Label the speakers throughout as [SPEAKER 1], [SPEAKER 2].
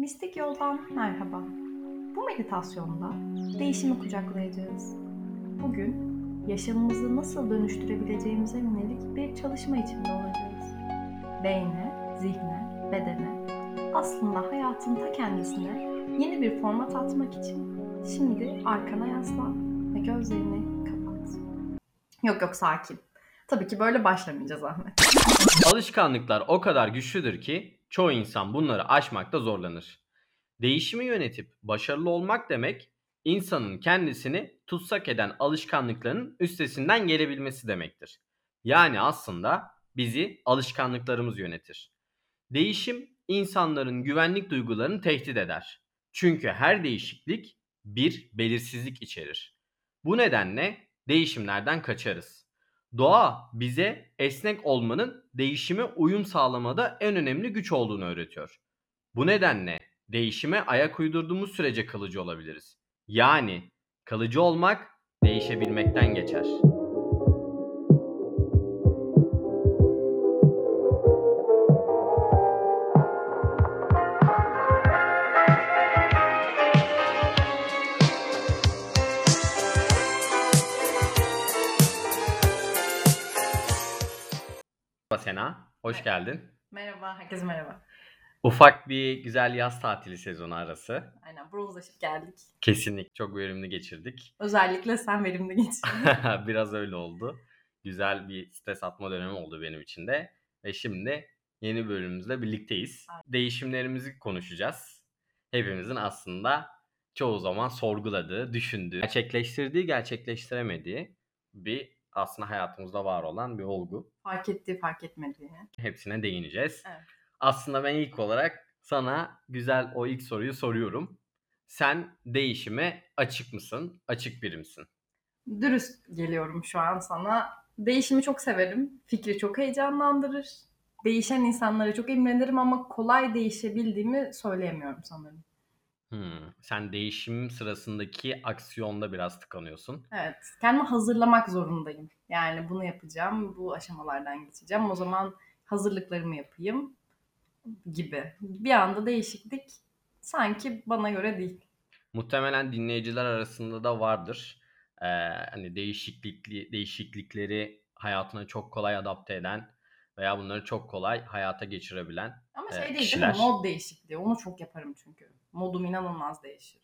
[SPEAKER 1] Mistik Yoldan merhaba. Bu meditasyonda değişimi kucaklayacağız. Bugün yaşamımızı nasıl dönüştürebileceğimize yönelik bir çalışma içinde olacağız. Beyne, zihne, bedene, aslında hayatın ta kendisine yeni bir format atmak için şimdi arkana yaslan ve gözlerini kapat. Yok yok sakin. Tabii ki böyle başlamayacağız Ahmet.
[SPEAKER 2] Alışkanlıklar o kadar güçlüdür ki çoğu insan bunları aşmakta zorlanır. Değişimi yönetip başarılı olmak demek insanın kendisini tutsak eden alışkanlıkların üstesinden gelebilmesi demektir. Yani aslında bizi alışkanlıklarımız yönetir. Değişim insanların güvenlik duygularını tehdit eder. Çünkü her değişiklik bir belirsizlik içerir. Bu nedenle değişimlerden kaçarız. Doğa bize esnek olmanın değişime uyum sağlamada en önemli güç olduğunu öğretiyor. Bu nedenle değişime ayak uydurduğumuz sürece kalıcı olabiliriz. Yani kalıcı olmak değişebilmekten geçer. Hoş
[SPEAKER 1] Evet.
[SPEAKER 2] geldin.
[SPEAKER 1] Merhaba, herkese merhaba.
[SPEAKER 2] Ufak bir güzel yaz tatili sezonu arası.
[SPEAKER 1] Aynen bronzlaşıp geldik.
[SPEAKER 2] Kesinlikle çok verimli geçirdik.
[SPEAKER 1] Özellikle sen verimli geçirdin.
[SPEAKER 2] Biraz öyle oldu. Güzel bir stres atma dönemi oldu benim için de. Ve şimdi yeni bölümümüzle birlikteyiz.
[SPEAKER 1] Aynen.
[SPEAKER 2] Değişimlerimizi konuşacağız. Hepimizin aslında çoğu zaman sorguladığı, düşündüğü, gerçekleştirdiği, gerçekleştiremediği bir aslında hayatımızda var olan bir olgu.
[SPEAKER 1] fark ettiği, fark etmediği.
[SPEAKER 2] Hepsine değineceğiz.
[SPEAKER 1] Evet.
[SPEAKER 2] Aslında ben ilk olarak sana güzel o ilk soruyu soruyorum. Sen değişime açık mısın? Açık biri misin?
[SPEAKER 1] Dürüst geliyorum şu an sana. Değişimi çok severim. Fikri çok heyecanlandırır. Değişen insanlara çok imrenirim ama kolay değişebildiğimi söyleyemiyorum sanırım.
[SPEAKER 2] Hmm, Sen değişim sırasındaki aksiyonda biraz tıkanıyorsun.
[SPEAKER 1] Evet, kendimi hazırlamak zorundayım. Yani bunu yapacağım, bu aşamalardan geçeceğim. O zaman hazırlıklarımı yapayım gibi. Bir anda değişiklik sanki bana göre değil.
[SPEAKER 2] Muhtemelen dinleyiciler arasında da vardır. Ee, hani değişiklikli değişiklikleri hayatına çok kolay adapte eden veya bunları çok kolay hayata geçirebilen.
[SPEAKER 1] Ama şey değil
[SPEAKER 2] kişiler.
[SPEAKER 1] değil mi? Mod değişikliği. Onu çok yaparım çünkü. Modum inanılmaz değişir.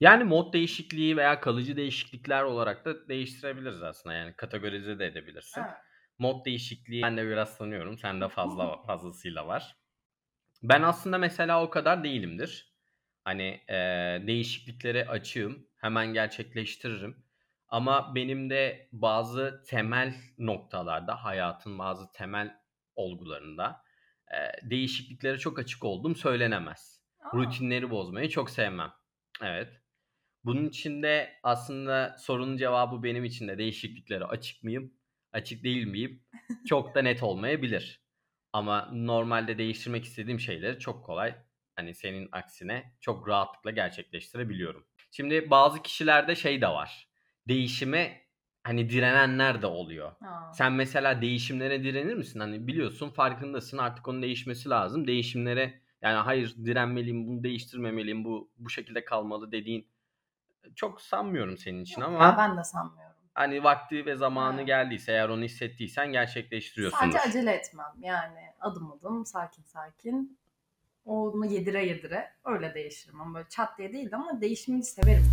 [SPEAKER 2] Yani mod değişikliği veya kalıcı değişiklikler olarak da değiştirebiliriz aslında. Yani kategorize de edebilirsin.
[SPEAKER 1] Evet.
[SPEAKER 2] Mod değişikliği ben de biraz tanıyorum. Sende fazla fazlasıyla var. Ben aslında mesela o kadar değilimdir. Hani e, değişikliklere açığım. Hemen gerçekleştiririm. Ama benim de bazı temel noktalarda, hayatın bazı temel olgularında e, değişikliklere çok açık olduğum söylenemez.
[SPEAKER 1] Aa,
[SPEAKER 2] Rutinleri bozmayı çok sevmem. Evet. Bunun için de aslında sorunun cevabı benim için de değişikliklere açık mıyım, açık değil miyim çok da net olmayabilir. Ama normalde değiştirmek istediğim şeyleri çok kolay hani senin aksine çok rahatlıkla gerçekleştirebiliyorum. Şimdi bazı kişilerde şey de var. Değişime hani direnenler de oluyor.
[SPEAKER 1] aa.
[SPEAKER 2] Sen mesela değişimlere direnir misin? Hani biliyorsun farkındasın artık onun değişmesi lazım. Değişimlere yani hayır direnmeliyim, bunu değiştirmemeliyim, bu bu şekilde kalmalı dediğin çok sanmıyorum senin için
[SPEAKER 1] Yok
[SPEAKER 2] ama
[SPEAKER 1] ya, ben de sanmıyorum.
[SPEAKER 2] hani vakti ve zamanı
[SPEAKER 1] Evet.
[SPEAKER 2] geldiyse eğer onu hissettiysen gerçekleştiriyorsundur.
[SPEAKER 1] Sadece acele etmem. Yani adım adım, sakin sakin. Onu yedire yedire öyle değişirim. Ama böyle çat diye değil ama değişimini severim.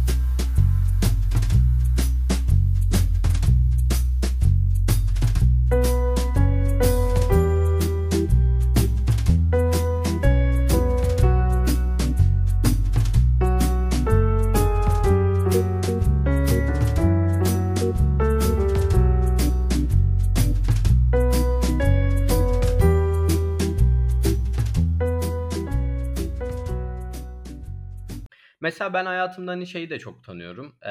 [SPEAKER 2] Mesela ben hayatımda hani şeyi de çok tanıyorum. Ee,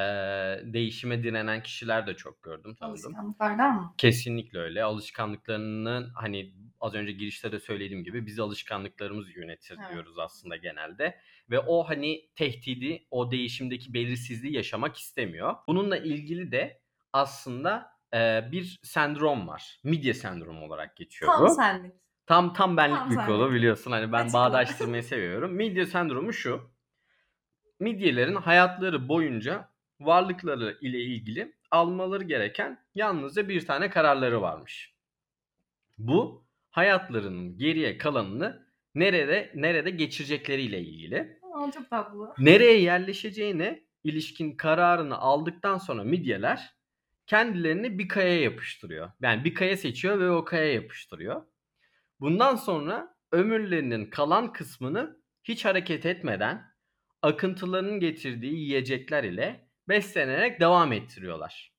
[SPEAKER 2] değişime direnen kişiler de çok gördüm, tanıdım.
[SPEAKER 1] Alışkanlıklardan mı?
[SPEAKER 2] Kesinlikle öyle. Alışkanlıklarının hani az önce girişte de söylediğim gibi bizi alışkanlıklarımız yönetir
[SPEAKER 1] Evet.
[SPEAKER 2] diyoruz aslında genelde. Ve o hani tehdidi, o değişimdeki belirsizliği yaşamak istemiyor. Bununla ilgili de aslında e, bir sendrom var. Midye sendromu olarak geçiyor
[SPEAKER 1] Tam
[SPEAKER 2] bu.
[SPEAKER 1] senlik.
[SPEAKER 2] Tam tam benlik
[SPEAKER 1] Tam
[SPEAKER 2] bir
[SPEAKER 1] senlik.
[SPEAKER 2] konu biliyorsun. Hani ben
[SPEAKER 1] Açıkla.
[SPEAKER 2] bağdaştırmayı seviyorum. Midye sendromu şu. Midyelerin hayatları boyunca varlıkları ile ilgili almaları gereken yalnızca bir tane kararları varmış. Bu hayatlarının geriye kalanını nerede nerede geçirecekleriyle ilgili.
[SPEAKER 1] Aa, çok tatlı.
[SPEAKER 2] Nereye yerleşeceğine ilişkin kararını aldıktan sonra midyeler kendilerini bir kayaya yapıştırıyor. Yani bir kaya seçiyor ve o kayaya yapıştırıyor. Bundan sonra ömürlerinin kalan kısmını hiç hareket etmeden akıntılarının getirdiği yiyecekler ile beslenerek devam ettiriyorlar.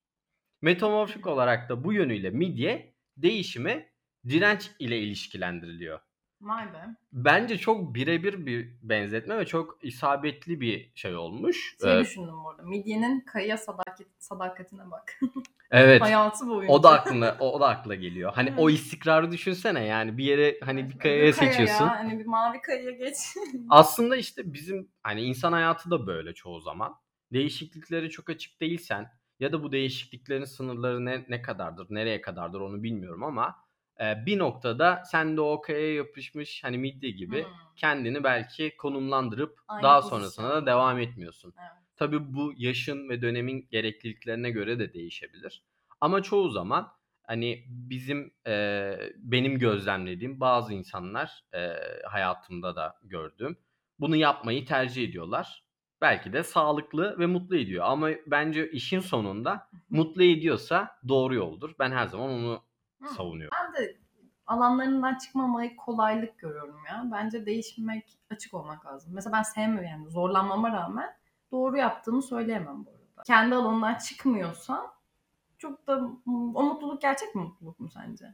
[SPEAKER 2] Metamorfik olarak da bu yönüyle midye değişime direnç ile ilişkilendiriliyor.
[SPEAKER 1] Vay be.
[SPEAKER 2] Bence çok birebir bir benzetme ve çok isabetli bir şey olmuş.
[SPEAKER 1] Şey
[SPEAKER 2] Ee,
[SPEAKER 1] düşündüm bu arada. Midyenin kayıya sadaket, sadakatine bak.
[SPEAKER 2] evet.
[SPEAKER 1] Hayatı boyunca.
[SPEAKER 2] O da aklına o, o da akla geliyor. Hani
[SPEAKER 1] Evet.
[SPEAKER 2] o istikrarı düşünsene yani bir yere hani bir
[SPEAKER 1] Bir
[SPEAKER 2] kayaya
[SPEAKER 1] kaya
[SPEAKER 2] seçiyorsun.
[SPEAKER 1] Ya, hani bir mavi kayaya geç.
[SPEAKER 2] Aslında işte bizim hani insan hayatı da böyle çoğu zaman. Değişikliklere çok açık değilsen ya da bu değişikliklerin sınırları ne, ne kadardır, nereye kadardır onu bilmiyorum ama e, bir noktada sen de o kayaya yapışmış hani midye gibi
[SPEAKER 1] Hmm.
[SPEAKER 2] kendini belki konumlandırıp
[SPEAKER 1] Aynı
[SPEAKER 2] daha sonrasında da devam etmiyorsun.
[SPEAKER 1] Evet.
[SPEAKER 2] Tabii bu yaşın ve dönemin gerekliliklerine göre de değişebilir. Ama çoğu zaman hani bizim e, benim gözlemlediğim bazı insanlar e, hayatımda da gördüğüm bunu yapmayı tercih ediyorlar. Belki de sağlıklı ve mutlu ediyor. Ama bence işin sonunda mutlu ediyorsa doğru yoldur. Ben her zaman onu
[SPEAKER 1] Hı.
[SPEAKER 2] savunuyorum.
[SPEAKER 1] Ben de alanlarından çıkmamayı kolaylık görüyorum ya. Bence değişmek, açık olmak lazım. Mesela ben sevmiyorum yani zorlanmama rağmen doğru yaptığımı söyleyemem bu arada. Kendi alanından çıkmıyorsan çok da o mutluluk gerçek mi mutluluk mu sence?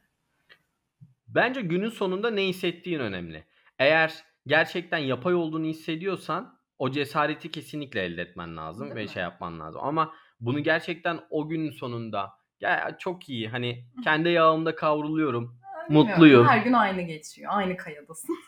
[SPEAKER 2] Bence günün sonunda ne hissettiğin önemli. Eğer gerçekten yapay olduğunu hissediyorsan o cesareti kesinlikle elde etmen lazım
[SPEAKER 1] Değil
[SPEAKER 2] ve
[SPEAKER 1] mi?
[SPEAKER 2] şey yapman lazım. Ama bunu gerçekten o günün sonunda ya çok iyi hani kendi yağımda kavruluyorum.
[SPEAKER 1] Bilmiyorum.
[SPEAKER 2] Mutluyum.
[SPEAKER 1] Her gün aynı geçiyor. Aynı kayadasın.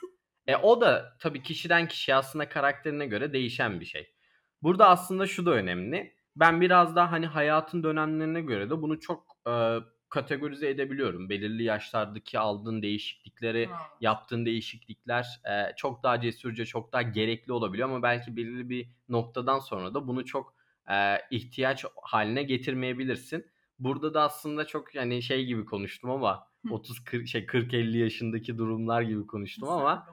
[SPEAKER 2] E o da tabii kişiden kişiye aslında karakterine göre değişen bir şey. Burada aslında şu da önemli. Ben biraz daha hani hayatın dönemlerine göre de bunu çok e, kategorize edebiliyorum. Belirli yaşlardaki aldığın değişiklikleri
[SPEAKER 1] Ha.
[SPEAKER 2] yaptığın değişiklikler e, çok daha cesurca, çok daha gerekli olabiliyor ama belki belirli bir noktadan sonra da bunu çok e, ihtiyaç haline getirmeyebilirsin. Burada da aslında çok yani şey gibi konuştum ama
[SPEAKER 1] Hı.
[SPEAKER 2] 30 40 şey 40 50 yaşındaki durumlar gibi konuştum ama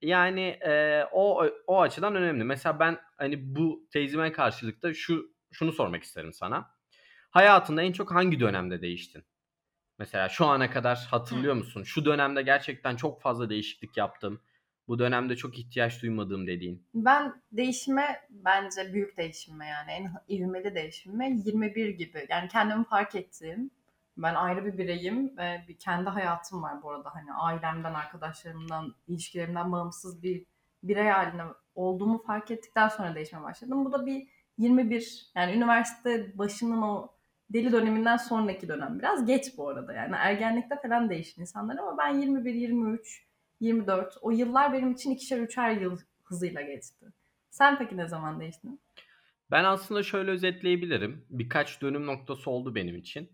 [SPEAKER 1] gibi.
[SPEAKER 2] yani e, o o açıdan önemli. Mesela ben hani bu tezime karşılıkta şu şunu sormak isterim sana. Hayatında en çok hangi dönemde değiştin? Mesela şu ana kadar hatırlıyor musun? Şu dönemde gerçekten çok fazla değişiklik yaptım. Bu dönemde çok ihtiyaç duymadığım dediğin.
[SPEAKER 1] Ben değişime bence büyük değişime yani en ivmeli değişime 21 gibi. Yani kendimi fark ettiğim ben ayrı bir bireyim ve bir kendi hayatım var bu arada. Hani ailemden, arkadaşlarımdan, ilişkilerimden bağımsız bir birey haline olduğumu fark ettikten sonra değişmeye başladım. Bu da bir 21 yani üniversite başının o deli döneminden sonraki dönem. Biraz geç bu arada yani ergenlikte falan değişti insanlar ama ben 21, 23, 24 o yıllar benim için ikişer üçer yıl hızıyla geçti. Sen peki ne zaman değiştin?
[SPEAKER 2] Ben aslında şöyle özetleyebilirim. Birkaç dönüm noktası oldu benim için.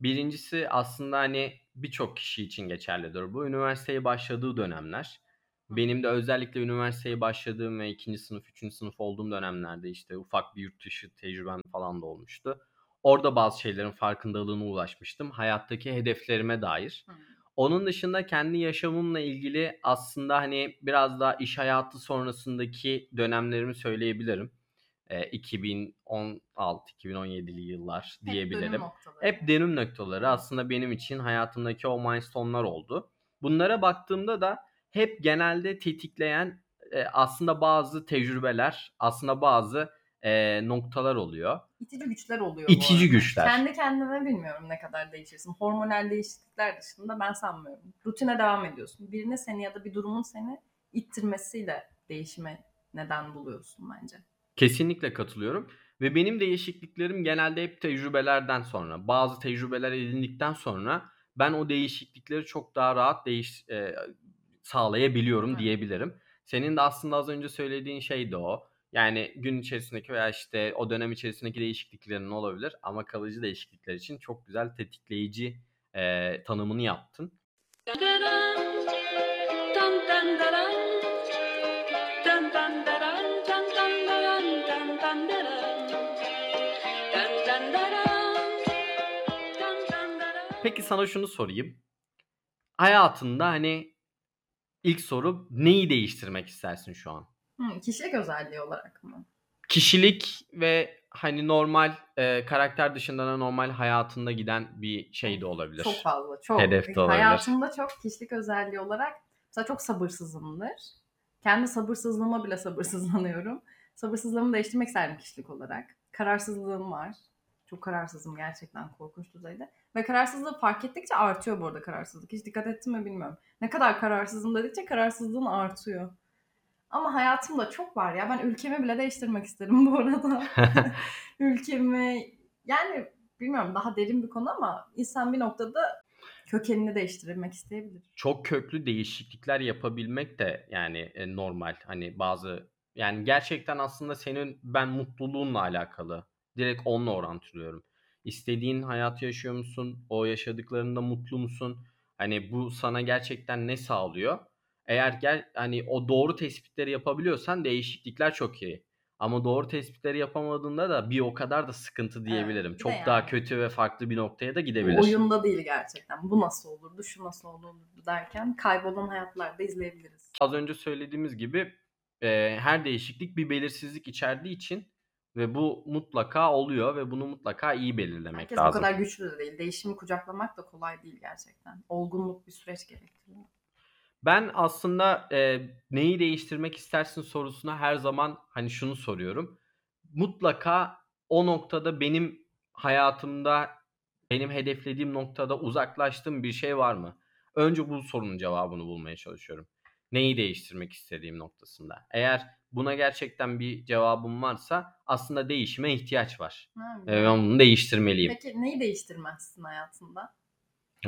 [SPEAKER 2] Birincisi aslında hani birçok kişi için geçerlidir bu. Üniversiteye başladığı dönemler. Benim de özellikle üniversiteye başladığım ve ikinci sınıf, üçüncü sınıf olduğum dönemlerde işte ufak bir yurt dışı tecrübem falan da olmuştu. Orada bazı şeylerin farkındalığına ulaşmıştım. Hayattaki hedeflerime dair. Onun dışında kendi yaşamımla ilgili aslında hani biraz daha iş hayatı sonrasındaki dönemlerimi söyleyebilirim. Ee, 2016-2017'li yıllar
[SPEAKER 1] Hep
[SPEAKER 2] diyebilirim.
[SPEAKER 1] dönüm.
[SPEAKER 2] Hep dönüm noktaları aslında benim için hayatımdaki o milestone'lar oldu. Bunlara baktığımda da hep genelde tetikleyen e, aslında bazı tecrübeler, aslında bazı e, noktalar oluyor.
[SPEAKER 1] İtici güçler oluyor
[SPEAKER 2] İtici güçler.
[SPEAKER 1] Kendi kendine bilmiyorum ne kadar değişirsin. Hormonal değişiklikler dışında ben sanmıyorum. Rutine devam ediyorsun. Birine seni ya da bir durumun seni ittirmesiyle değişime neden buluyorsun bence.
[SPEAKER 2] Kesinlikle katılıyorum. Ve benim değişikliklerim genelde hep tecrübelerden sonra, bazı tecrübeler edindikten sonra ben o değişiklikleri çok daha rahat değiş e, sağlayabiliyorum
[SPEAKER 1] Evet.
[SPEAKER 2] diyebilirim. Senin de aslında az önce söylediğin şey de o. Yani gün içerisindeki veya işte o dönem içerisindeki değişikliklerin olabilir ama kalıcı değişiklikler için çok güzel tetikleyici e, tanımını yaptın. Peki sana şunu sorayım. Hayatında hani ilk soru neyi değiştirmek istersin şu an?
[SPEAKER 1] Hı, kişilik özelliği olarak mı?
[SPEAKER 2] Kişilik ve hani normal e, karakter dışında da normal hayatında giden bir şey de olabilir.
[SPEAKER 1] Çok fazla, çok.
[SPEAKER 2] Hedef de olabilir.
[SPEAKER 1] Hayatımda çok kişilik özelliği olarak mesela çok sabırsızımdır. Kendi sabırsızlığıma bile sabırsızlanıyorum. Sabırsızlığımı değiştirmek isterdim kişilik olarak. Kararsızlığım var. Çok kararsızım gerçekten korkunç düzeyde. Ve kararsızlığı fark ettikçe artıyor bu arada kararsızlık. Hiç dikkat ettim mi bilmiyorum. Ne kadar kararsızım dedikçe kararsızlığın artıyor. Ama hayatımda çok var ya. Ben ülkemi bile değiştirmek isterim bu arada. ülkemi yani bilmiyorum daha derin bir konu ama insan bir noktada kökenini değiştirmek isteyebilir.
[SPEAKER 2] Çok köklü değişiklikler yapabilmek de yani e, normal. Hani bazı yani gerçekten aslında senin ben mutluluğunla alakalı. Direkt onunla orantılıyorum. İstediğin hayatı yaşıyor musun? O yaşadıklarında mutlu musun? Hani bu sana gerçekten ne sağlıyor? Eğer gel hani o doğru tespitleri yapabiliyorsan değişiklikler çok iyi. Ama doğru tespitleri yapamadığında da bir o kadar da sıkıntı diyebilirim.
[SPEAKER 1] de
[SPEAKER 2] çok
[SPEAKER 1] yani.
[SPEAKER 2] daha kötü ve farklı bir noktaya da gidebilir.
[SPEAKER 1] Bu oyunda değil gerçekten. Bu nasıl olurdu, şu nasıl olurdu derken kaybolan hayatlarda izleyebiliriz.
[SPEAKER 2] Az önce söylediğimiz gibi e, her değişiklik bir belirsizlik içerdiği için ve bu mutlaka oluyor ve bunu mutlaka iyi belirlemek
[SPEAKER 1] Herkes bu
[SPEAKER 2] lazım.
[SPEAKER 1] kadar güçlü de değil. Değişimi kucaklamak da kolay değil gerçekten. Olgunluk bir süreç gerektiriyor.
[SPEAKER 2] Ben aslında e, neyi değiştirmek istersin sorusuna her zaman hani şunu soruyorum. Mutlaka o noktada benim hayatımda benim hedeflediğim noktada uzaklaştığım bir şey var mı? Önce bu sorunun cevabını bulmaya çalışıyorum. Neyi değiştirmek istediğim noktasında. Eğer buna gerçekten bir cevabım varsa aslında değişime ihtiyaç var.
[SPEAKER 1] Ha,
[SPEAKER 2] Ve ben bunu değiştirmeliyim.
[SPEAKER 1] Peki neyi değiştirmezsin hayatında?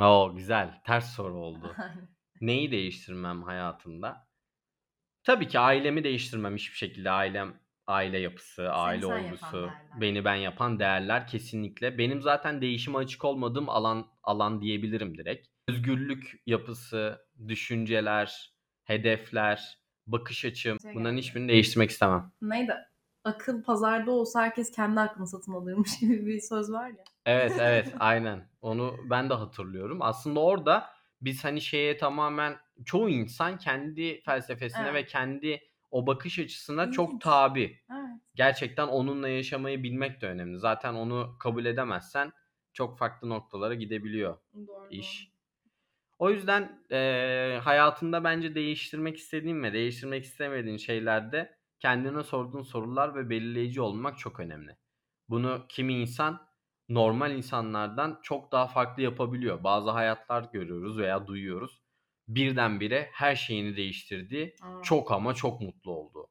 [SPEAKER 2] Oo güzel. Ters soru oldu. Neyi değiştirmem hayatımda? Tabii ki ailemi değiştirmem hiçbir şekilde. Ailem, aile yapısı, aile
[SPEAKER 1] sen yapan
[SPEAKER 2] olgusu, beni ben yapan değerler kesinlikle. Benim zaten değişime açık olmadığım alan alan diyebilirim direkt. Özgürlük yapısı, düşünceler, hedefler, bakış açım
[SPEAKER 1] Şey
[SPEAKER 2] bunların hiçbirini değiştirmek istemem.
[SPEAKER 1] Neydi? Akıl pazarda olsa herkes kendi aklını satın alırmış gibi bir söz var ya.
[SPEAKER 2] Evet evet aynen. Onu ben de hatırlıyorum. Aslında orada biz hani şeye tamamen çoğu insan kendi felsefesine
[SPEAKER 1] Evet.
[SPEAKER 2] ve kendi o bakış açısına çok tabi.
[SPEAKER 1] Evet.
[SPEAKER 2] Gerçekten onunla yaşamayı bilmek de önemli. Zaten onu kabul edemezsen çok farklı noktalara gidebiliyor
[SPEAKER 1] Doğru.
[SPEAKER 2] iş. O yüzden eee, hayatında bence değiştirmek istediğin ve değiştirmek istemediğin şeylerde kendine sorduğun sorular ve belirleyici olmak çok önemli. Bunu kimi insan normal insanlardan çok daha farklı yapabiliyor. Bazı hayatlar görüyoruz veya duyuyoruz. Birdenbire her şeyini değiştirdi.
[SPEAKER 1] Aa.
[SPEAKER 2] Çok ama çok mutlu oldu.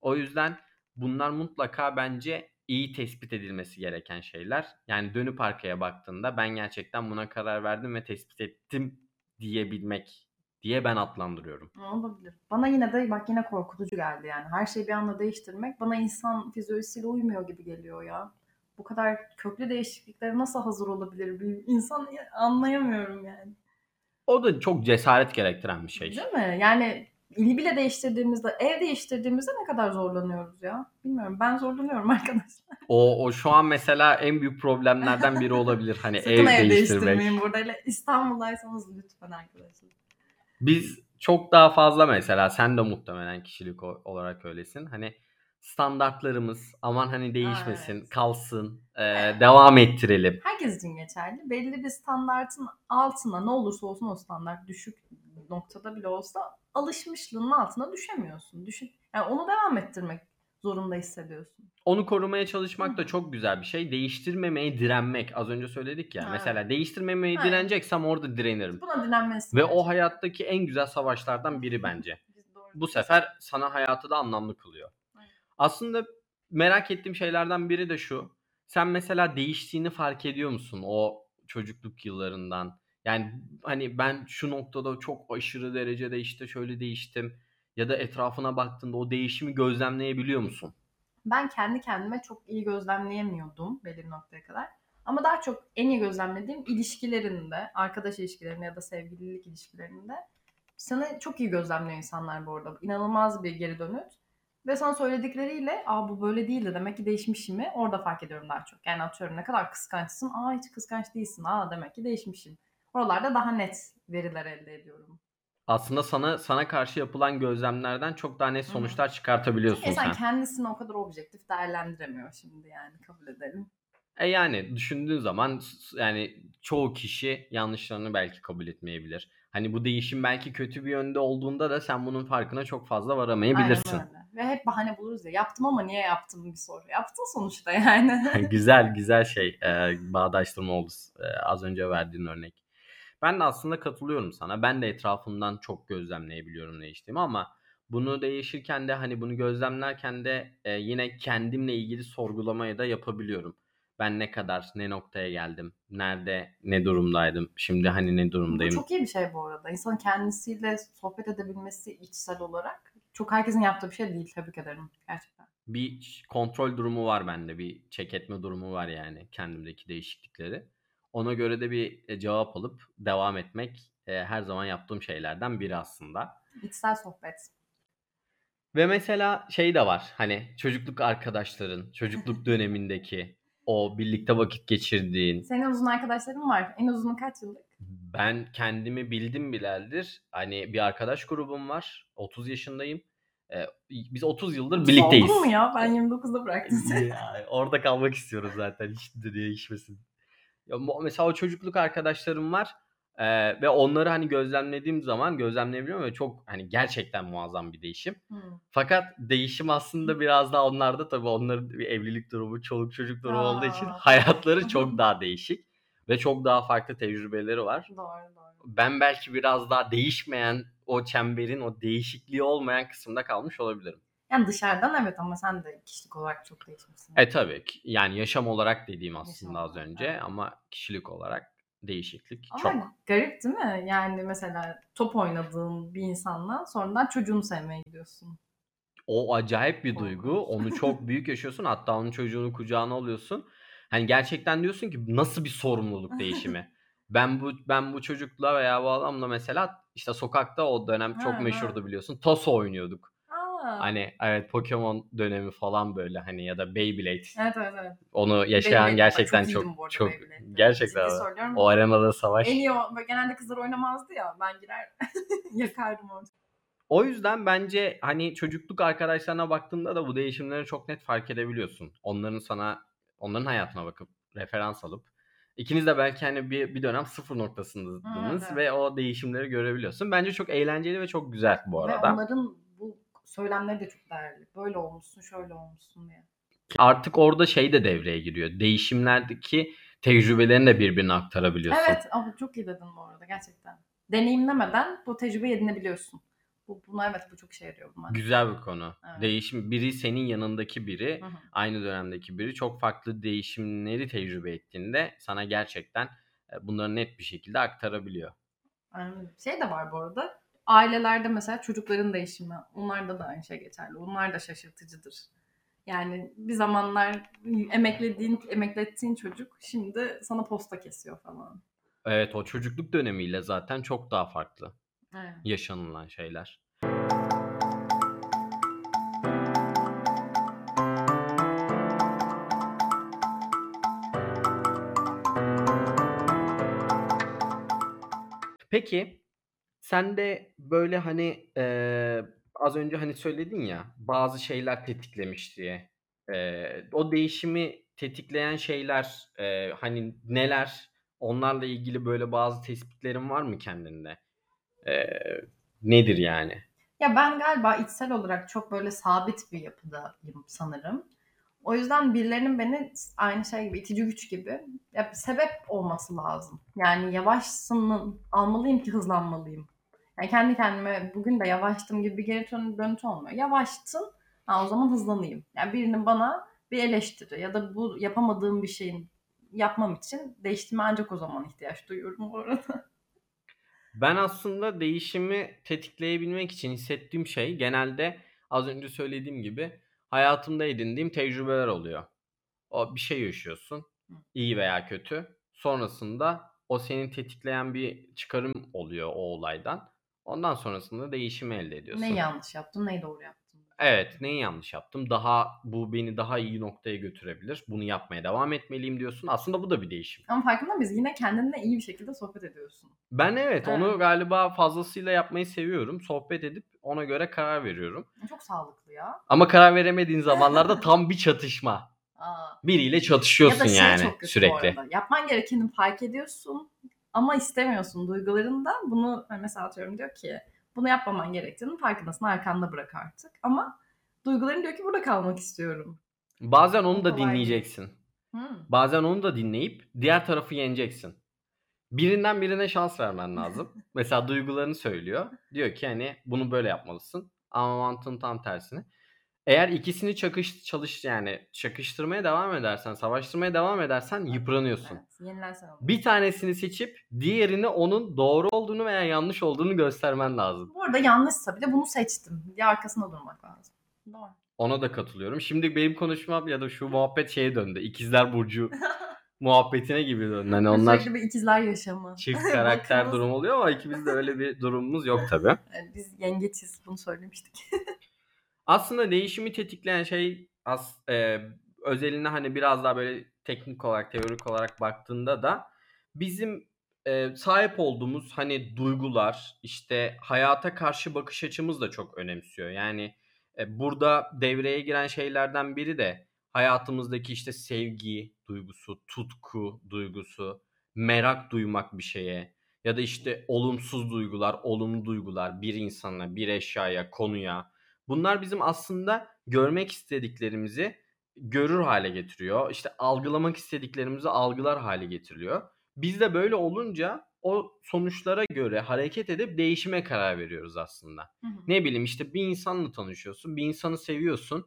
[SPEAKER 2] O yüzden bunlar mutlaka bence iyi tespit edilmesi gereken şeyler. Yani dönüp arkaya baktığında ben gerçekten buna karar verdim ve tespit ettim diyebilmek diye ben adlandırıyorum.
[SPEAKER 1] Olabilir. Bana yine de bak yine korkutucu geldi yani. Her şeyi bir anda değiştirmek bana insan fizyolojisiyle uymuyor gibi geliyor ya. Bu kadar köklü değişikliklere nasıl hazır olabilir bir insan anlayamıyorum yani.
[SPEAKER 2] O da çok cesaret gerektiren bir şey.
[SPEAKER 1] Değil mi? Yani ili bile değiştirdiğimizde, ev değiştirdiğimizde ne kadar zorlanıyoruz ya. Bilmiyorum. Ben zorlanıyorum arkadaşlar.
[SPEAKER 2] O, o şu an mesela en büyük problemlerden biri olabilir. Hani ev,
[SPEAKER 1] ev,
[SPEAKER 2] değiştirmek.
[SPEAKER 1] değiştirmeyin burada. Hele İstanbul'daysanız lütfen arkadaşlar.
[SPEAKER 2] Biz çok daha fazla mesela sen de muhtemelen kişilik olarak öylesin. Hani standartlarımız aman hani değişmesin,
[SPEAKER 1] evet.
[SPEAKER 2] kalsın, e,
[SPEAKER 1] Evet.
[SPEAKER 2] devam ettirelim.
[SPEAKER 1] Herkes için geçerli. Belli bir standartın altına ne olursa olsun o standart düşük noktada bile olsa alışmışlığın altına düşemiyorsun. Düşün, yani onu devam ettirmek zorunda hissediyorsun.
[SPEAKER 2] Onu korumaya çalışmak
[SPEAKER 1] Hı
[SPEAKER 2] da çok güzel bir şey. Değiştirmemeye direnmek. Az önce söyledik ya.
[SPEAKER 1] Ha.
[SPEAKER 2] Mesela değiştirmemeye
[SPEAKER 1] Aynen.
[SPEAKER 2] direneceksem orada direnirim.
[SPEAKER 1] Buna direnmelisin.
[SPEAKER 2] Ve
[SPEAKER 1] gerçekten.
[SPEAKER 2] o hayattaki en güzel savaşlardan biri bence. Bu sefer sana hayatı da anlamlı kılıyor. Aslında merak ettiğim şeylerden biri de şu. Sen mesela değiştiğini fark ediyor musun o çocukluk yıllarından? Yani hani ben şu noktada çok aşırı derecede işte şöyle değiştim ya da etrafına baktığında o değişimi gözlemleyebiliyor musun?
[SPEAKER 1] Ben kendi kendime çok iyi gözlemleyemiyordum belli bir noktaya kadar. Ama daha çok en iyi gözlemlediğim ilişkilerinde, arkadaş ilişkilerinde ya da sevgililik ilişkilerinde Seni çok iyi gözlemliyor insanlar bu arada. İnanılmaz bir geri dönüt. Ve sana söyledikleriyle aa bu böyle değildi demek ki değişmişim mi orada fark ediyorum daha çok. Yani atıyorum ne kadar kıskançsın aa hiç kıskanç değilsin aa demek ki değişmişim. Oralarda daha net veriler elde ediyorum.
[SPEAKER 2] Aslında sana sana karşı yapılan gözlemlerden çok daha net
[SPEAKER 1] Hı hı.
[SPEAKER 2] sonuçlar çıkartabiliyorsun
[SPEAKER 1] Çünkü insan
[SPEAKER 2] sen.
[SPEAKER 1] kendisini o kadar objektif değerlendiremiyor şimdi yani kabul edelim.
[SPEAKER 2] E yani düşündüğün zaman yani çoğu kişi yanlışlarını belki kabul etmeyebilir. Hani bu değişim belki kötü bir yönde olduğunda da sen bunun farkına çok fazla varamayabilirsin.
[SPEAKER 1] Aynen öyle. Ve hep bahane buluruz ya yaptım ama niye yaptım bir soru. Yaptın sonuçta yani.
[SPEAKER 2] güzel güzel şey e, bağdaştırma oldu e, az önce verdiğin örnek. Ben de aslında katılıyorum sana. Ben de etrafımdan çok gözlemleyebiliyorum değiştiğimi ama bunu değişirken de hani bunu gözlemlerken de e, yine kendimle ilgili sorgulamayı da yapabiliyorum. Ben ne kadar ne noktaya geldim, nerede ne durumdaydım, şimdi hani ne
[SPEAKER 1] Bu
[SPEAKER 2] durumdayım.
[SPEAKER 1] çok iyi bir şey bu arada. İnsanın kendisiyle sohbet edebilmesi içsel olarak çok herkesin yaptığı bir şey değil. Tebrik ederim gerçekten.
[SPEAKER 2] bir kontrol durumu var bende. Bir check etme durumu var yani kendimdeki değişiklikleri. Ona göre de bir e, cevap alıp devam etmek e, her zaman yaptığım şeylerden biri aslında.
[SPEAKER 1] İçsel sohbet.
[SPEAKER 2] Ve mesela şey de var hani çocukluk arkadaşların, çocukluk dönemindeki o birlikte vakit geçirdiğin.
[SPEAKER 1] Senin uzun arkadaşların var. En uzunu kaç yıllık?
[SPEAKER 2] Ben kendimi bildim bileldir. Hani bir arkadaş grubum var. 30 yaşındayım. E, biz 30 yıldır birlikteyiz.
[SPEAKER 1] Oldun mu ya? Ben 29'da bıraktım seni.
[SPEAKER 2] Orada kalmak istiyoruz zaten. Hiç de değişmesin. Ya, mesela o çocukluk arkadaşlarım var. Ee, ve onları hani gözlemlediğim zaman gözlemleyebiliyorum ve çok hani gerçekten muazzam bir değişim.
[SPEAKER 1] Hmm.
[SPEAKER 2] Fakat değişim aslında biraz daha onlarda tabii onların bir evlilik durumu, çoluk çocuk durumu olduğu için
[SPEAKER 1] Aa.
[SPEAKER 2] hayatları çok daha değişik ve çok daha farklı tecrübeleri var.
[SPEAKER 1] Doğru doğru.
[SPEAKER 2] Ben belki biraz daha değişmeyen o çemberin o değişikliği olmayan kısımda kalmış olabilirim.
[SPEAKER 1] Yani dışarıdan evet ama sen de kişilik olarak çok değişmişsin.
[SPEAKER 2] E tabii ki. Yani yaşam olarak dediğim aslında
[SPEAKER 1] Yaşam
[SPEAKER 2] az önce
[SPEAKER 1] evet.
[SPEAKER 2] ama kişilik olarak değişiklik
[SPEAKER 1] Ama
[SPEAKER 2] çok.
[SPEAKER 1] garip değil mi? Yani mesela top oynadığın bir insanla sonradan çocuğunu sevmeye gidiyorsun.
[SPEAKER 2] O acayip bir duygu. Onu çok büyük yaşıyorsun. Hatta onun çocuğunu kucağına alıyorsun. Hani gerçekten diyorsun ki nasıl bir sorumluluk değişimi. ben bu ben bu çocukla veya bu adamla mesela işte sokakta o dönem
[SPEAKER 1] Ha,
[SPEAKER 2] çok
[SPEAKER 1] ha.
[SPEAKER 2] meşhurdu biliyorsun. Taso oynuyorduk.
[SPEAKER 1] Aa.
[SPEAKER 2] Hani evet Pokemon dönemi falan böyle hani ya da Beyblade.
[SPEAKER 1] Evet evet evet.
[SPEAKER 2] Onu yaşayan
[SPEAKER 1] Beyblade-
[SPEAKER 2] gerçekten
[SPEAKER 1] Çok
[SPEAKER 2] çok çok
[SPEAKER 1] Beyblade'de.
[SPEAKER 2] gerçekten
[SPEAKER 1] söylüyorum.
[SPEAKER 2] o arenada savaş.
[SPEAKER 1] En iyi o. Genelde kızlar oynamazdı ya. Ben girer yakardım orada.
[SPEAKER 2] O yüzden bence hani çocukluk arkadaşlarına baktığında da bu değişimleri çok net fark edebiliyorsun. Onların sana, onların hayatına bakıp referans alıp ikiniz de belki hani bir, bir dönem sıfır noktasındaydınız
[SPEAKER 1] Evet,
[SPEAKER 2] ve o değişimleri görebiliyorsun. Bence çok eğlenceli ve çok güzel bu
[SPEAKER 1] Ve
[SPEAKER 2] arada.
[SPEAKER 1] onların bu söylemleri de çok değerli. Böyle olmuşsun, şöyle olmuşsun diye.
[SPEAKER 2] Artık orada şey de devreye giriyor. Değişimlerdeki tecrübelerini de birbirine aktarabiliyorsun.
[SPEAKER 1] Evet ama çok iyi dedin bu arada gerçekten. Deneyimlemeden bu tecrübeyi edinebiliyorsun. Bu, buna evet bu çok işe yarıyor bunlar.
[SPEAKER 2] Güzel bir konu.
[SPEAKER 1] Evet.
[SPEAKER 2] Değişim biri senin yanındaki biri
[SPEAKER 1] Hı hı.
[SPEAKER 2] aynı dönemdeki biri çok farklı değişimleri tecrübe ettiğinde sana gerçekten e, bunları net bir şekilde aktarabiliyor.
[SPEAKER 1] Şey de var bu arada. Ailelerde mesela çocukların değişimi. Onlarda da aynı şey geçerli. Onlar da şaşırtıcıdır. Yani bir zamanlar emeklediğin, emeklettiğin çocuk şimdi sana posta kesiyor falan.
[SPEAKER 2] Evet o çocukluk dönemiyle zaten çok daha farklı
[SPEAKER 1] Evet.
[SPEAKER 2] yaşanılan şeyler. Peki sen de böyle hani eee, az önce hani söyledin ya bazı şeyler tetiklemiş diye. Eee, o değişimi tetikleyen şeyler eee, hani neler? Onlarla ilgili böyle bazı tespitlerin var mı kendinde? Eee, nedir yani?
[SPEAKER 1] Ya ben galiba içsel olarak çok böyle sabit bir yapıdayım sanırım. O yüzden birilerinin beni aynı şey gibi itici güç gibi ya sebep olması lazım. Yani yavaşsın almalıyım ki hızlanmalıyım. Yani kendi kendime bugün de yavaştım gibi bir geri dön- dönüntü olmuyor. Yavaştın ha, o zaman hızlanayım. Yani birinin bana bir eleştiri ya da bu yapamadığım bir şeyin yapmam için değiştirme ancak o zaman ihtiyaç duyuyorum bu arada.
[SPEAKER 2] Ben aslında değişimi tetikleyebilmek için hissettiğim şey genelde az önce söylediğim gibi hayatımda edindiğim tecrübeler oluyor. O bir şey yaşıyorsun, iyi veya kötü. Sonrasında o senin tetikleyen bir çıkarım oluyor o olaydan. Ondan sonrasında değişimi elde ediyorsun.
[SPEAKER 1] Neyi yanlış yaptım, neyi doğru yaptım.
[SPEAKER 2] Evet, neyi yanlış yaptım? Daha bu beni daha iyi noktaya götürebilir. Bunu yapmaya devam etmeliyim diyorsun. Aslında bu da bir değişim.
[SPEAKER 1] Ama farkında mıyız? Yine kendinle iyi bir şekilde sohbet ediyorsun.
[SPEAKER 2] Ben evet, onu
[SPEAKER 1] Evet.
[SPEAKER 2] galiba fazlasıyla yapmayı seviyorum. Sohbet edip ona göre karar veriyorum.
[SPEAKER 1] Çok sağlıklı ya.
[SPEAKER 2] Ama karar veremediğin zamanlarda tam bir çatışma.
[SPEAKER 1] Aa.
[SPEAKER 2] Biriyle
[SPEAKER 1] Ya
[SPEAKER 2] çatışıyorsun
[SPEAKER 1] da şey
[SPEAKER 2] yani sürekli.
[SPEAKER 1] Yapman gerekeni fark ediyorsun ama istemiyorsun duygularından. Bunu hani mesela atıyorum diyor ki bunu yapmaman gerektiğini farkındasın arkanda bırak artık. Ama duyguların diyor ki burada kalmak istiyorum.
[SPEAKER 2] Bazen onu da
[SPEAKER 1] Kolay
[SPEAKER 2] dinleyeceksin.
[SPEAKER 1] Hmm.
[SPEAKER 2] Bazen onu da dinleyip diğer tarafı yeneceksin. Birinden birine şans vermen lazım. Mesela duygularını söylüyor. Diyor ki hani bunu böyle yapmalısın. Ama mantığın tam tersini. Eğer ikisini çakış çalış yani çakıştırmaya devam edersen, savaştırmaya devam edersen yıpranıyorsun.
[SPEAKER 1] Evet.
[SPEAKER 2] Bir tanesini seçip diğerini onun doğru olduğunu veya yanlış olduğunu göstermen lazım.
[SPEAKER 1] Bu arada yanlışsa bile bunu seçtim diye arkasında durmak lazım. Doğru.
[SPEAKER 2] Ona da katılıyorum. Şimdi benim konuşmam ya da şu muhabbet şeye döndü. İkizler Burcu muhabbetine gibi döndü. Hani onlar
[SPEAKER 1] Sürekli bir ikizler yaşamı.
[SPEAKER 2] çift karakter
[SPEAKER 1] Bakınız-
[SPEAKER 2] durum oluyor ama ikimizde öyle bir durumumuz yok tabii.
[SPEAKER 1] Biz yengeçiz bunu söylemiştik.
[SPEAKER 2] Aslında değişimi tetikleyen şey as, e, özeline hani biraz daha böyle teknik olarak, teorik olarak baktığında da bizim e, sahip olduğumuz hani duygular, işte hayata karşı bakış açımız da çok önemsiyor. Yani e, burada devreye giren şeylerden biri de hayatımızdaki işte sevgi duygusu, tutku duygusu, merak duymak bir şeye ya da işte olumsuz duygular, olumlu duygular bir insana, bir eşyaya, konuya. Bunlar bizim aslında görmek istediklerimizi görür hale getiriyor. İşte algılamak istediklerimizi algılar hale getiriliyor. Biz de böyle olunca o sonuçlara göre hareket edip değişime karar veriyoruz aslında.
[SPEAKER 1] Hı hı.
[SPEAKER 2] Ne bileyim işte bir insanla tanışıyorsun, bir insanı seviyorsun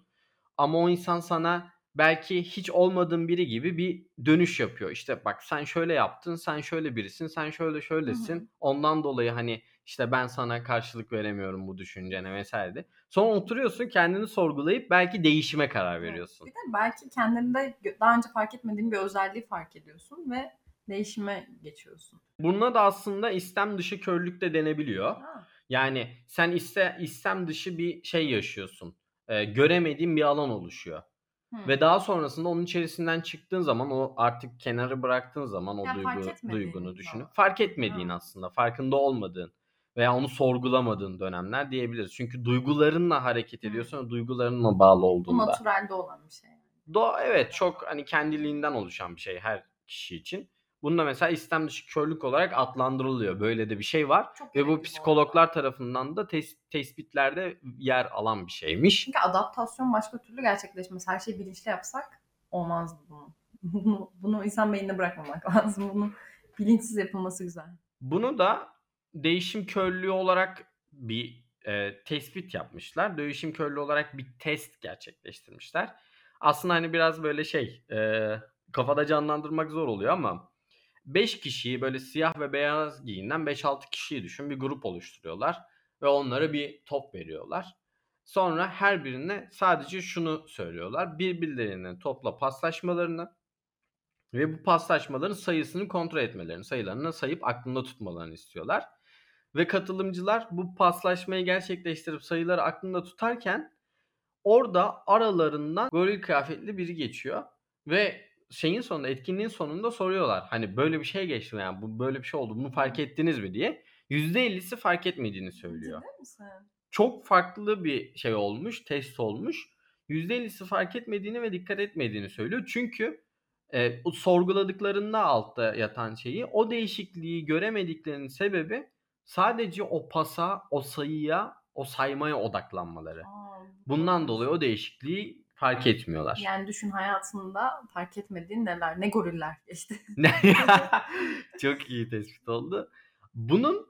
[SPEAKER 2] ama o insan sana belki hiç olmadığın biri gibi bir dönüş yapıyor. İşte bak sen şöyle yaptın, sen şöyle birisin, sen şöyle şöylesin.
[SPEAKER 1] Hı hı.
[SPEAKER 2] Ondan dolayı hani işte ben sana karşılık veremiyorum bu düşüncene vesaire. de. Sonra oturuyorsun kendini sorgulayıp belki değişime karar
[SPEAKER 1] Evet.
[SPEAKER 2] veriyorsun.
[SPEAKER 1] Bir de belki kendinde daha önce fark etmediğin bir özelliği fark ediyorsun ve değişime geçiyorsun.
[SPEAKER 2] Buna da aslında istem dışı körlük de denebiliyor.
[SPEAKER 1] Ha.
[SPEAKER 2] Yani sen iste, istem dışı bir şey yaşıyorsun. Ee, göremediğin bir alan oluşuyor.
[SPEAKER 1] Hı.
[SPEAKER 2] Ve daha sonrasında onun içerisinden çıktığın zaman o artık kenarı bıraktığın zaman o
[SPEAKER 1] Ya
[SPEAKER 2] duygu duygunu düşünüp fark etmediğin
[SPEAKER 1] Ha.
[SPEAKER 2] aslında farkında olmadığın veya onu sorgulamadığın dönemler diyebiliriz. Çünkü duygularınla hareket ve duygularınla bağlı
[SPEAKER 1] Bu
[SPEAKER 2] olduğunda.
[SPEAKER 1] natürelde olan bir şey.
[SPEAKER 2] Doğa evet çok hani kendiliğinden oluşan bir şey her kişi için. Bunda mesela istem dışı körlük olarak adlandırılıyor. Böyle de bir şey var.
[SPEAKER 1] Çok
[SPEAKER 2] Ve bu psikologlar tarafından da tes- tespitlerde yer alan bir şeymiş.
[SPEAKER 1] Çünkü adaptasyon başka türlü gerçekleşmez. Her şeyi bilinçli yapsak olmazdı bunu. Bunu, bunu insan beynine bırakmamak lazım. Bunu bilinçsiz yapılması güzel.
[SPEAKER 2] Bunu da değişim körlüğü olarak bir e, tespit yapmışlar. Değişim körlüğü olarak bir test gerçekleştirmişler. Aslında hani biraz böyle şey e, kafada canlandırmak zor oluyor ama 5 kişiyi böyle siyah ve beyaz giyinen 5-6 kişiyi düşün bir grup oluşturuyorlar ve onlara bir top veriyorlar. Sonra her birine sadece şunu söylüyorlar. Birbirlerinin topla paslaşmalarını ve bu paslaşmaların sayısını kontrol etmelerini, sayılarını sayıp aklında tutmalarını istiyorlar. Ve katılımcılar bu paslaşmayı gerçekleştirip sayıları aklında tutarken orada aralarından goril kıyafetli biri geçiyor ve şeyin sonunda etkinliğin sonunda soruyorlar. Hani böyle bir şey geçti mi? yani bu böyle bir şey oldu bunu fark ettiniz mi diye. %50'si fark etmediğini söylüyor çok farklı bir şey olmuş, test olmuş. %50'si fark etmediğini ve dikkat etmediğini söylüyor. Çünkü e, sorguladıklarında altta yatan şeyi o değişikliği göremediklerinin sebebi sadece o pasa, o sayıya, o saymaya odaklanmaları.
[SPEAKER 1] Aa,
[SPEAKER 2] Bundan dolayı o değişikliği fark etmiyorlar.
[SPEAKER 1] Yani düşün hayatında fark etmediğin neler, ne goriller geçti.
[SPEAKER 2] Çok iyi tespit oldu. Bunun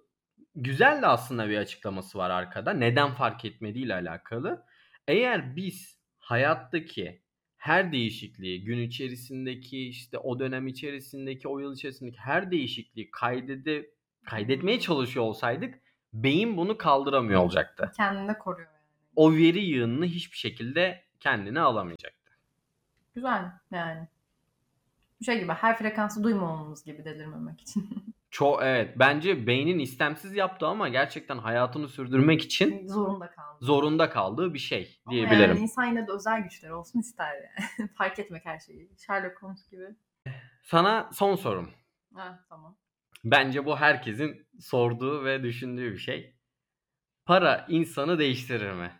[SPEAKER 2] güzel de aslında bir açıklaması var arkada. Neden fark etmediğiyle alakalı. Eğer biz hayattaki her değişikliği, gün içerisindeki işte o dönem içerisindeki, o yıl içerisindeki her değişikliği kaydede, kaydetmeye çalışıyor olsaydık beyin bunu kaldıramıyor olacaktı.
[SPEAKER 1] Kendini koruyor yani.
[SPEAKER 2] O veri yığınını hiçbir şekilde kendine alamayacaktı.
[SPEAKER 1] Güzel yani. Bu şey gibi her frekansı duymamamız gibi delirmemek için.
[SPEAKER 2] Çok evet bence beynin istemsiz yaptığı ama gerçekten hayatını sürdürmek için
[SPEAKER 1] Zorunda kaldı.
[SPEAKER 2] zorunda kaldığı bir şey
[SPEAKER 1] Ama
[SPEAKER 2] diyebilirim.
[SPEAKER 1] Yani insan yine de özel güçleri olsun ister yani. Fark etmek her şeyi. Sherlock Holmes gibi.
[SPEAKER 2] Sana son sorum.
[SPEAKER 1] Ha tamam.
[SPEAKER 2] Bence bu herkesin sorduğu ve düşündüğü bir şey. Para insanı değiştirir mi?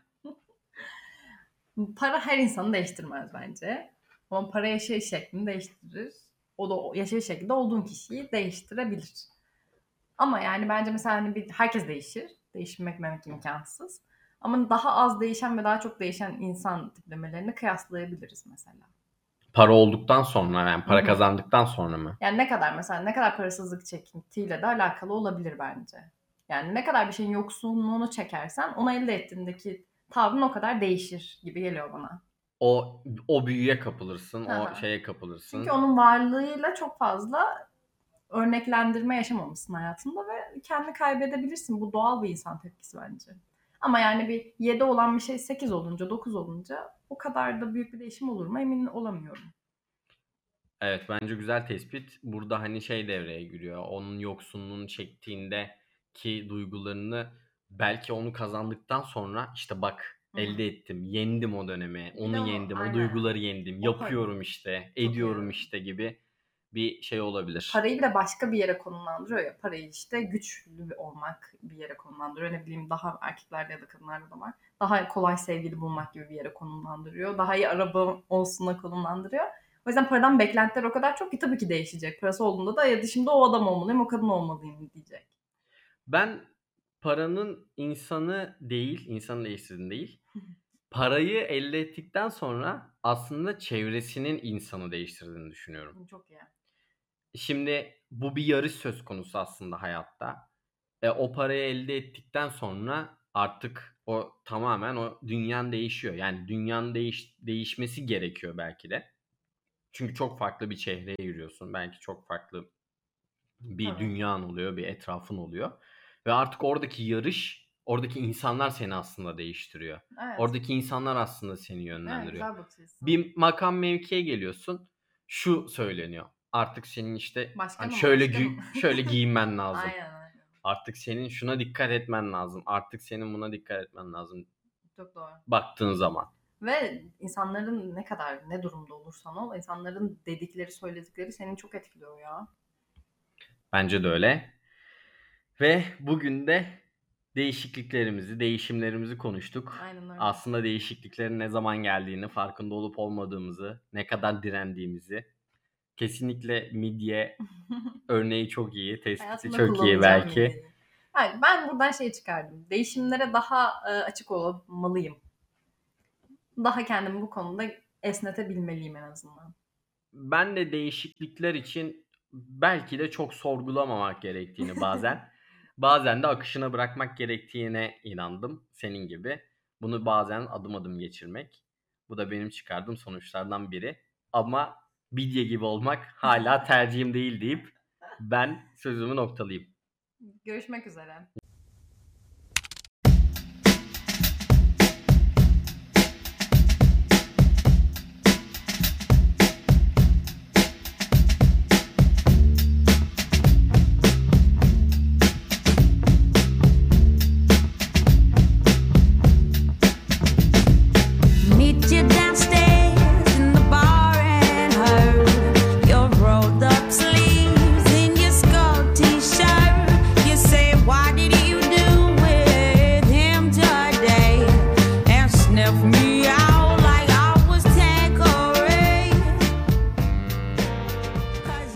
[SPEAKER 1] Para her insanı değiştirmez bence. Ama para yaşayış şeklini değiştirir. O da yaşayış şeklinde olduğun kişiyi değiştirebilir. Ama yani bence mesela hani bir, herkes değişir. Değişmek demek imkansız. Ama daha az değişen ve daha çok değişen insan tiplemelerini kıyaslayabiliriz mesela.
[SPEAKER 2] Para olduktan sonra yani para
[SPEAKER 1] Hı hı.
[SPEAKER 2] kazandıktan sonra mı?
[SPEAKER 1] Yani ne kadar mesela ne kadar parasızlık çekintiyle de alakalı olabilir bence. Yani ne kadar bir şeyin yoksunluğunu çekersen onu elde ettiğindeki tavrın o kadar değişir gibi geliyor bana.
[SPEAKER 2] O o büyüye kapılırsın,
[SPEAKER 1] Aha.
[SPEAKER 2] o şeye kapılırsın.
[SPEAKER 1] Çünkü onun varlığıyla çok fazla örneklendirme yaşamamışsın hayatında ve kendini kaybedebilirsin. Bu doğal bir insan tepkisi bence. Ama yani bir 7 olan bir şey 8 olunca, 9 olunca o kadar da büyük bir değişim olur mu emin olamıyorum.
[SPEAKER 2] Evet bence güzel tespit. Burada hani şey devreye giriyor. Onun yoksunluğunu çektiğinde ki duygularını belki onu kazandıktan sonra işte bak
[SPEAKER 1] Hı
[SPEAKER 2] elde ettim, yendim o dönemi, onu yendim, o duyguları yendim,
[SPEAKER 1] O
[SPEAKER 2] yapıyorum işte, ediyorum işte gibi bir şey olabilir.
[SPEAKER 1] Parayı de başka bir yere konumlandırıyor ya. Parayı işte güçlü olmak bir yere konumlandırıyor. Ne bileyim daha erkeklerde ya da kadınlarda da var. Daha kolay sevgili bulmak gibi bir yere konumlandırıyor. Daha iyi araba olsuna konumlandırıyor. O yüzden paradan beklentiler o kadar çok ki tabii ki değişecek. Parası olduğunda da ya şimdi o adam olmalıyım, o kadın olmalıyım diyecek.
[SPEAKER 2] Ben paranın insanı değil, insanı değiştirdiğini değil, parayı elde ettikten sonra aslında çevresinin insanı değiştirdiğini düşünüyorum.
[SPEAKER 1] Çok iyi.
[SPEAKER 2] Şimdi bu bir yarış söz konusu aslında hayatta. E, o parayı elde ettikten sonra artık o tamamen o dünyan değişiyor. Yani dünyanın değiş, değişmesi gerekiyor belki de. Çünkü çok farklı bir çehreye giriyorsun. Belki çok farklı bir
[SPEAKER 1] Tabii.
[SPEAKER 2] dünyan oluyor, bir etrafın oluyor. Ve artık oradaki yarış, oradaki insanlar seni aslında değiştiriyor.
[SPEAKER 1] Evet.
[SPEAKER 2] Oradaki insanlar aslında seni
[SPEAKER 1] evet,
[SPEAKER 2] yönlendiriyor.
[SPEAKER 1] bakıyorsun.
[SPEAKER 2] Bir makam mevkiye geliyorsun. Şu söyleniyor. Artık senin işte
[SPEAKER 1] Başka
[SPEAKER 2] hani şöyle gü- şöyle giyinmen lazım.
[SPEAKER 1] Aynen aynen.
[SPEAKER 2] Artık senin şuna dikkat etmen lazım. Artık senin buna dikkat etmen lazım.
[SPEAKER 1] Çok doğru.
[SPEAKER 2] Baktığın zaman.
[SPEAKER 1] Ve insanların ne kadar ne durumda olursan ol, insanların dedikleri, söyledikleri seni çok etkiliyor ya.
[SPEAKER 2] Bence de öyle. Ve bugün de değişikliklerimizi, değişimlerimizi konuştuk.
[SPEAKER 1] Aynen öyle.
[SPEAKER 2] Aslında değişikliklerin ne zaman geldiğini, farkında olup olmadığımızı, ne kadar direndiğimizi. Kesinlikle midye örneği çok iyi, tespiti
[SPEAKER 1] Hayatımda
[SPEAKER 2] çok iyi
[SPEAKER 1] kullanacağım
[SPEAKER 2] belki.
[SPEAKER 1] Yani ben buradan şey çıkardım. Değişimlere daha e, açık olmalıyım. Daha kendimi bu konuda esnetebilmeliyim en azından.
[SPEAKER 2] Ben de değişiklikler için belki de çok sorgulamamak gerektiğini bazen, bazen de akışına bırakmak gerektiğine inandım senin gibi. Bunu bazen adım adım geçirmek. Bu da benim çıkardığım sonuçlardan biri. Ama bidye gibi olmak hala tercihim değil deyip ben sözümü noktalayayım.
[SPEAKER 1] Görüşmek üzere.